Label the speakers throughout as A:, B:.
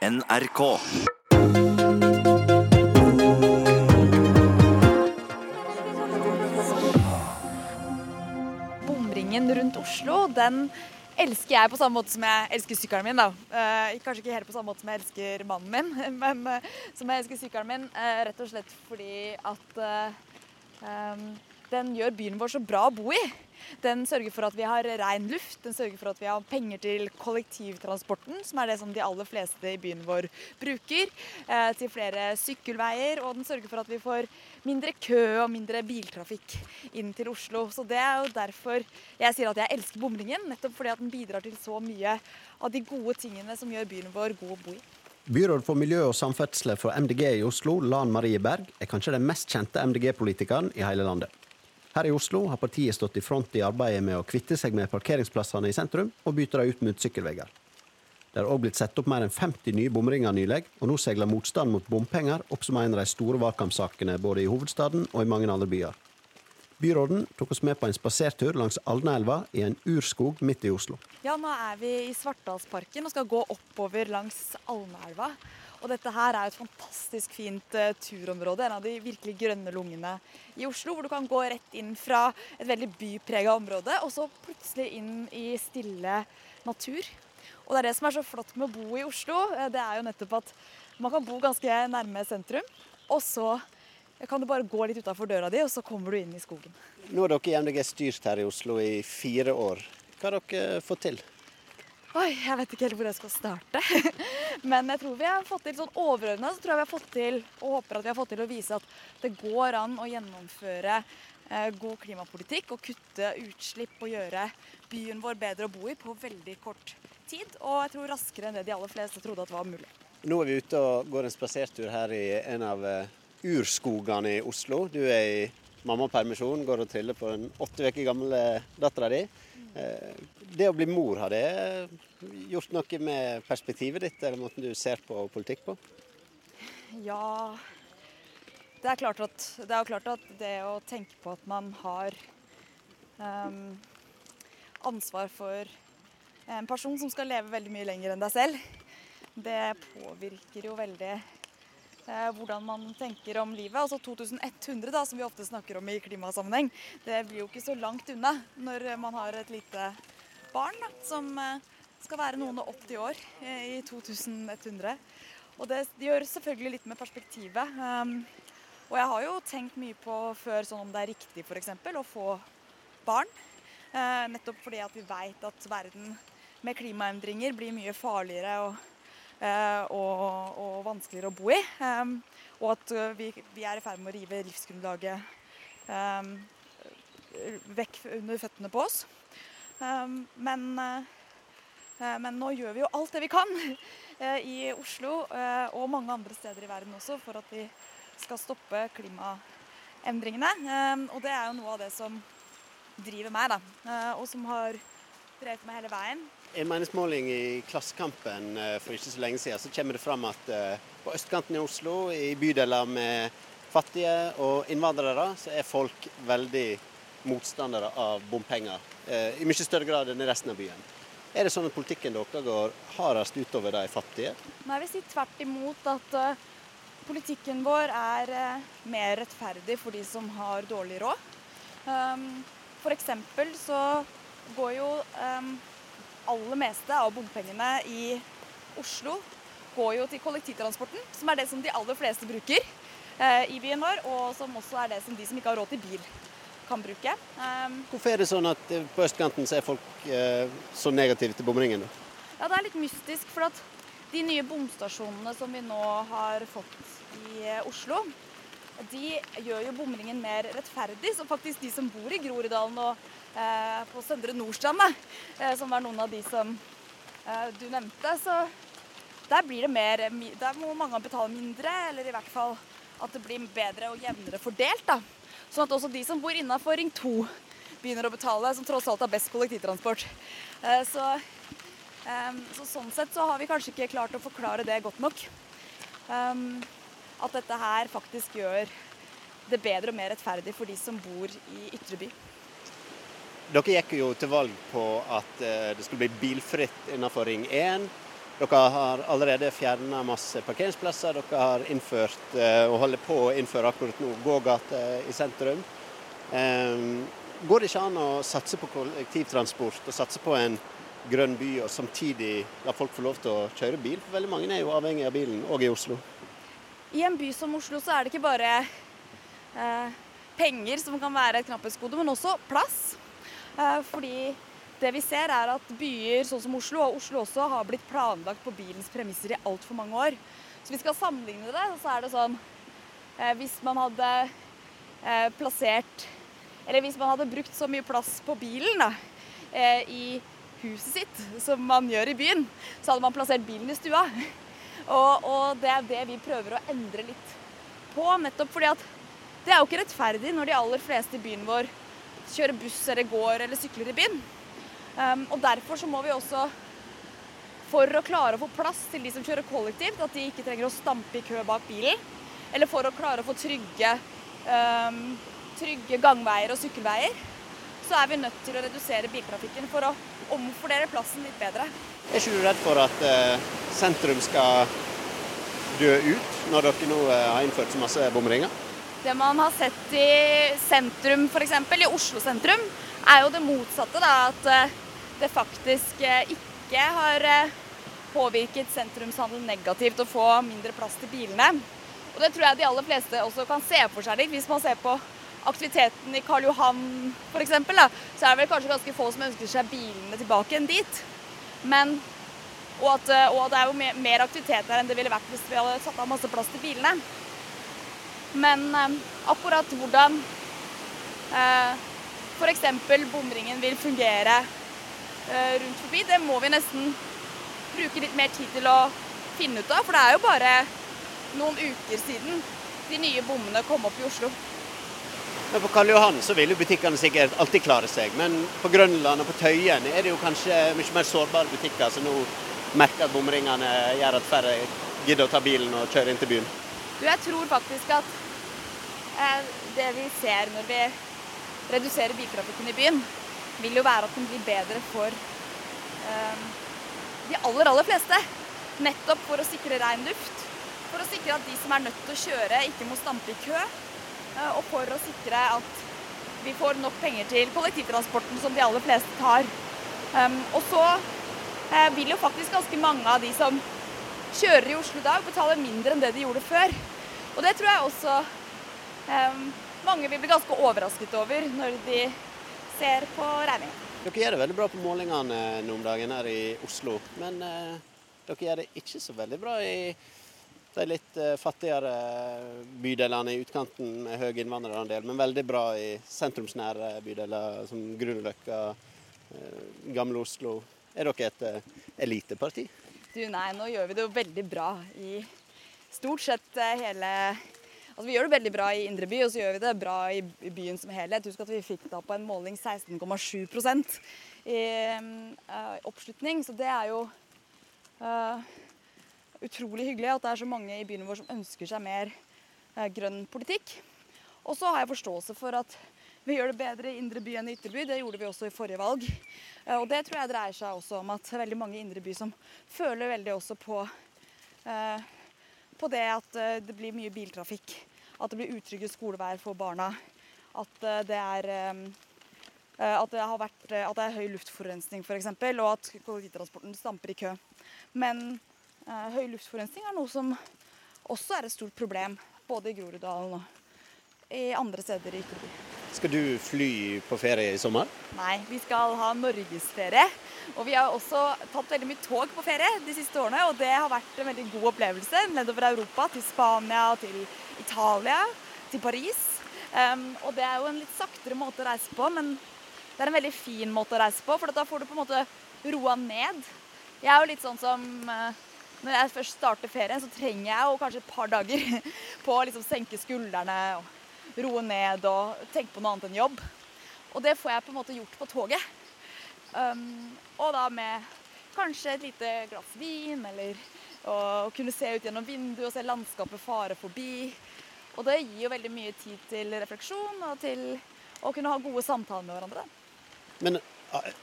A: NRK.
B: Bomringen rundt Oslo, den elsker jeg på samme måte som jeg elsker sykkelen min. da. Eh, kanskje ikke helt på samme måte som jeg elsker mannen min, men eh, som jeg elsker sykkelen min. eh, rett og slett fordi at eh, em, den gjør byen vår så bra å bo i. Den sørger for at vi har ren luft, den sørger for at vi har penger til kollektivtransporten, som er det som de aller fleste i byen vår bruker, eh, til flere sykkelveier, og den sørger for at vi får mindre kø og mindre biltrafikk inn til Oslo. Så det er jo derfor jeg sier at jeg elsker bomringen, nettopp fordi at den bidrar til så mye av de gode tingene som gjør byen vår god å bo i.
C: Byråd for miljø og samferdsel for MDG i Oslo, Lan Marie Berg, er kanskje den mest kjente MDG-politikeren i hele landet. Her i Oslo har partiet stått i front i arbeidet med å kvitte seg med parkeringsplassene i sentrum og bytte dem ut mot sykkelveier. Det har òg blitt satt opp mer enn 50 nye bomringer nylig, og nå seiler motstand mot bompenger opp som en av de store valgkampsakene både i hovedstaden og i mange andre byer. Byråden tok oss med på en spasertur langs Alnaelva i en urskog midt i Oslo.
B: Ja, nå er vi i Svartdalsparken og skal gå oppover langs Alnaelva. Og dette her er et fantastisk fint eh, turområde, en av de virkelig grønne lungene i Oslo. Hvor du kan gå rett inn fra et veldig byprega område, og så plutselig inn i stille natur. Og det er det som er så flott med å bo i Oslo. eh, Det er jo nettopp at man kan bo ganske nærme sentrum, og så kan du bare gå litt utafor døra di, og så kommer du inn i skogen.
C: Nå har dere i MDG styrt her i Oslo i fire år. Hva har dere fått til?
B: Oi, jeg vet ikke helt hvor jeg skal starte. Men jeg tror vi har fått til sånn overordna, så tror jeg vi har fått til, og håper at vi har fått til å vise at det går an å gjennomføre eh, god klimapolitikk og kutte utslipp og gjøre byen vår bedre å bo i på veldig kort tid. Og jeg tror raskere enn det de aller fleste trodde at var mulig.
C: Nå er vi ute og går en spasertur her i en av eh, urskogene i Oslo. Du er i mammapermisjon, går og triller på den åtte uker gamle dattera di. Eh, Det å bli mor, har det gjort noe med perspektivet ditt, eller måten du ser på politikk på?
B: Ja Det er klart at det, klart at det å tenke på at man har um, ansvar for en person som skal leve veldig mye lenger enn deg selv, det påvirker jo veldig eh, hvordan man tenker om livet. Altså 2100, da, som vi ofte snakker om i klimasammenheng, det blir jo ikke så langt unna når man har et lite barn da, som eh, skal være noen og 80 år eh, i 2100. Og det gjør selvfølgelig litt med perspektivet. Um, og jeg har jo tenkt mye på før sånn om det er riktig f.eks. å få barn. Eh, nettopp fordi at vi veit at verden med klimaendringer blir mye farligere og, og, og vanskeligere å bo i. Um, og at vi, vi er i ferd med å rive livsgrunnlaget um, vekk under føttene på oss. Um, men, eh, men nå gjør vi jo alt det vi kan eh, i Oslo eh, og mange andre steder i verden også for at vi skal stoppe klimaendringene. Um, og det er jo noe av det som driver meg, da. eh, og som har drevet meg hele veien.
C: I en meningsmåling i Klassekampen eh, for ikke så lenge siden så kommer det fram at eh, på østkanten i Oslo, i bydeler med fattige og innvandrere, så er folk veldig motstandere av bompenger. eh, I mye større grad enn i resten av byen. Er det sånn at politikken deres går hardest utover de fattige?
B: Nei, vi sier tvert imot at uh, politikken vår er uh, mer rettferdig for de som har dårlig råd. Um, for eksempel så går jo um, aller meste av bompengene i Oslo går jo til kollektivtransporten, som er det som de aller fleste bruker uh, i byen vår, og som også er det som de som ikke har råd til bil, kan bruke. Um,
C: Hvorfor er det sånn at eh, på østkanten så er folk eh, så negative til bomringen?
B: Ja, det er litt mystisk, for at de nye bomstasjonene som vi nå har fått i eh, Oslo, de gjør jo bomringen mer rettferdig. Så faktisk de som bor i Groruddalen og eh, på Søndre Nordstrand, eh, som var noen av de som eh, du nevnte, så der blir det mer Der må mange betale mindre, eller i hvert fall at det blir bedre og jevnere fordelt. da. Sånn at også de som bor innafor Ring 2 begynner å betale, som tross alt har best kollektivtransport. Eh, Så så sånn sett så har vi kanskje ikke klart å forklare det godt nok. At dette her faktisk gjør det bedre og mer rettferdig for de som bor i ytre by.
C: Dere gikk jo til valg på at eh, det skulle bli bilfritt innenfor Ring 1. Dere har allerede fjerna masse parkeringsplasser. Dere har innført, eh, og holder på å innføre akkurat nå, gågate i sentrum. Um, går det ikke an å satse på kollektivtransport og satse på en grønn by, og samtidig la folk få lov til å kjøre bil? For veldig mange er jo avhengig av bilen, òg i Oslo.
B: I en by som Oslo så er det ikke bare eh, penger som kan være et knapphetsgode, men også plass. Eh, fordi det vi ser er at byer sånn som Oslo, og Oslo også, har blitt planlagt på bilens premisser i altfor mange år. Så vi skal sammenligne det, så er det sånn eh, Hvis man hadde eh, plassert Eller hvis man hadde brukt så mye plass på bilen da, eh, i huset sitt som man gjør i byen, så hadde man plassert bilen i stua. Og, og det er det vi prøver å endre litt på, nettopp fordi at det er jo ikke rettferdig når de aller fleste i byen vår kjører buss eller går eller sykler i byen. Um, og Derfor så må vi også, for å klare å få plass til de som kjører kollektivt, at de ikke trenger å stampe i kø bak bilen, eller for å klare å få trygge, um, trygge gangveier og sykkelveier, så er vi nødt til å redusere biltrafikken for å omfordele plassen litt bedre.
C: Er ikke du redd for at uh, sentrum skal dø ut, når dere nå uh, har innført så masse bomringer?
B: Det man har sett i sentrum, f.eks. i Oslo sentrum, er jo det motsatte. Da, at eh, det faktisk eh, ikke har eh, påvirket sentrumshandel negativt å få mindre plass til bilene. Og Det tror jeg de aller fleste også kan se for seg litt. Hvis man ser på aktiviteten i Karl Johan f.eks., så er det vel kanskje ganske få som ønsker seg bilene tilbake enn dit. Men, og, at, og det er jo mer, aktivitet der enn det ville vært hvis vi hadde satt av masse plass til bilene. Men akkurat hvordan eh, f.eks. bomringen vil fungere eh, rundt forbi, det må vi nesten bruke litt mer tid til å finne ut av. For det er jo bare noen uker siden de nye bommene kom opp i Oslo.
C: Men På Karl Johan så vil jo butikkene sikkert alltid klare seg, men på Grønland og på Tøyen er det jo kanskje mye mer sårbare butikker som nå merker at bomringene gjør at færre gidder å ta bilen og kjøre inn til byen?
B: Du, jeg tror faktisk at eh, det vi ser når vi redusere biltrafikken i byen, vil jo være at den blir bedre for eh, de aller, aller fleste. Nettopp for å sikre ren luft. For å sikre at de som er nødt til å kjøre, ikke må stampe i kø. eh, og for å sikre at vi får nok penger til kollektivtransporten som de aller fleste tar. Um, og så eh, vil jo faktisk ganske mange av de som kjører i Oslo i dag, betale mindre enn det de gjorde før. Og det tror jeg også um, mange vil bli ganske overrasket over når de ser på regningen.
C: Dere gjør det veldig bra på målingene nå om dagen her i Oslo, men eh, dere gjør det ikke så veldig bra i de litt eh, fattigere bydelene i utkanten med høy innvandrerandel, men veldig bra i sentrumsnære bydeler som Grünerløkka, eh, Gamle Oslo. Er dere et eh, eliteparti?
B: Du, nei, nå gjør vi det jo veldig bra i stort sett eh, hele Altså, vi gjør det veldig bra i indre by, og så gjør vi det bra i, byen som helhet. Husk at vi fikk da på en måling 16,7% i uh, oppslutning. Så det er jo uh, utrolig hyggelig at det er så mange i byen vår som ønsker seg mer uh, grønn politikk. Og så har jeg forståelse for at vi gjør det bedre i indre by enn i ytre by. Det gjorde vi også i forrige valg. Og det tror jeg dreier seg også om at veldig mange i indre by som føler veldig også på, på det at det blir mye biltrafikk at det blir utrygge skoleveier for barna. At eh, det er eh, eh, at det, vært, at det er høy luftforurensning f.eks., og at kollektivtransporten stamper i kø. Men eh, høy luftforurensning er noe som også er et stort problem, både i Groruddalen og i andre steder i Ytterby.
C: Skal du fly på ferie i sommer?
B: Nei, vi skal ha norgesferie. Og vi har også tatt veldig mye tog på ferie de siste årene, og det har vært en veldig god opplevelse nedover Europa, til Spania, til Italia, til Paris. Um, og det er jo en litt saktere måte å reise på, men det er en veldig fin måte å reise på, for da får du på en måte roa ned. Jeg er jo litt sånn som uh, Når jeg først starter ferien, så trenger jeg jo kanskje et par dager på å liksom senke skuldrene og roe ned og tenke på noe annet enn jobb. Og det får jeg på en måte gjort på toget. Um, og da med kanskje et lite glass vin, eller å kunne se ut gjennom vinduet og se landskapet fare forbi. Og det gir jo veldig mye tid til refleksjon og til å kunne ha gode samtaler med hverandre.
C: Men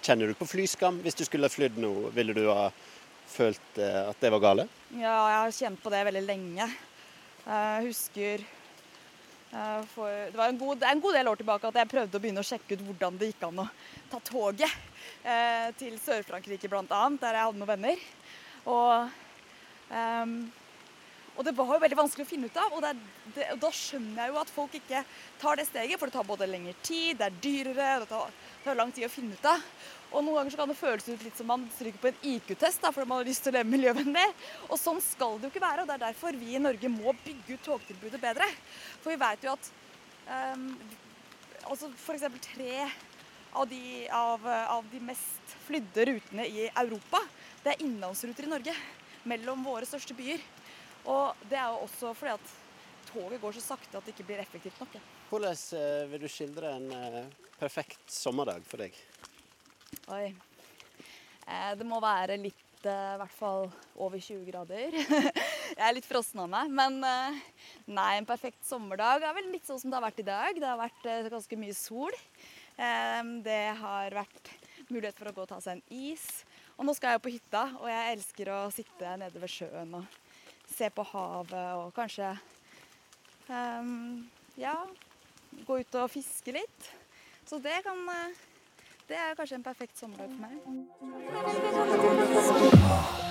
C: kjenner du på flyskam? Hvis du skulle flydd nå, ville du ha følt eh, at det var gale?
B: Ja, jeg har kjent på det veldig lenge. Jeg husker eh, for, det, var en god, en god del år tilbake at jeg prøvde å begynne å sjekke ut hvordan det gikk an å ta toget eh, til Sør-Frankrike bl.a., der jeg hadde noen venner. Og, um, og det var jo veldig vanskelig å finne ut av. Og, det, det, og, da skjønner jeg jo at folk ikke tar det steget, for det tar både lengre tid, det er dyrere, det tar, det tar lang tid å finne ut av. Og noen ganger så kan det føles ut litt som man stryker på en IQ-test fordi man har lyst til å leve miljøvennlig. Og sånn skal det jo ikke være. og Det er derfor vi i Norge må bygge ut togtilbudet bedre. For vi vet jo at um, altså f.eks. tre av de, av, av de mest flydde rutene i Europa, det er innlandsruter i Norge. Mellom våre største byer. Og det er jo også fordi at toget går så sakte at det ikke blir effektivt nok.
C: Hvordan eh, vil du skildre en eh, perfekt sommerdag for deg?
B: Oi. Eh, det må være litt i hvert fall over 20 grader. Jeg er litt frossen av meg. Men nei, en perfekt sommerdag er vel litt sånn som det har vært i dag. Det har vært ganske mye sol. Det har vært mulighet for å gå og ta seg en is. Og nå skal jeg på hytta, og jeg elsker å sitte nede ved sjøen og se på havet og kanskje ja, gå ut og fiske litt. Så det kan det er kanskje en perfekt sommerdag for meg. Ah.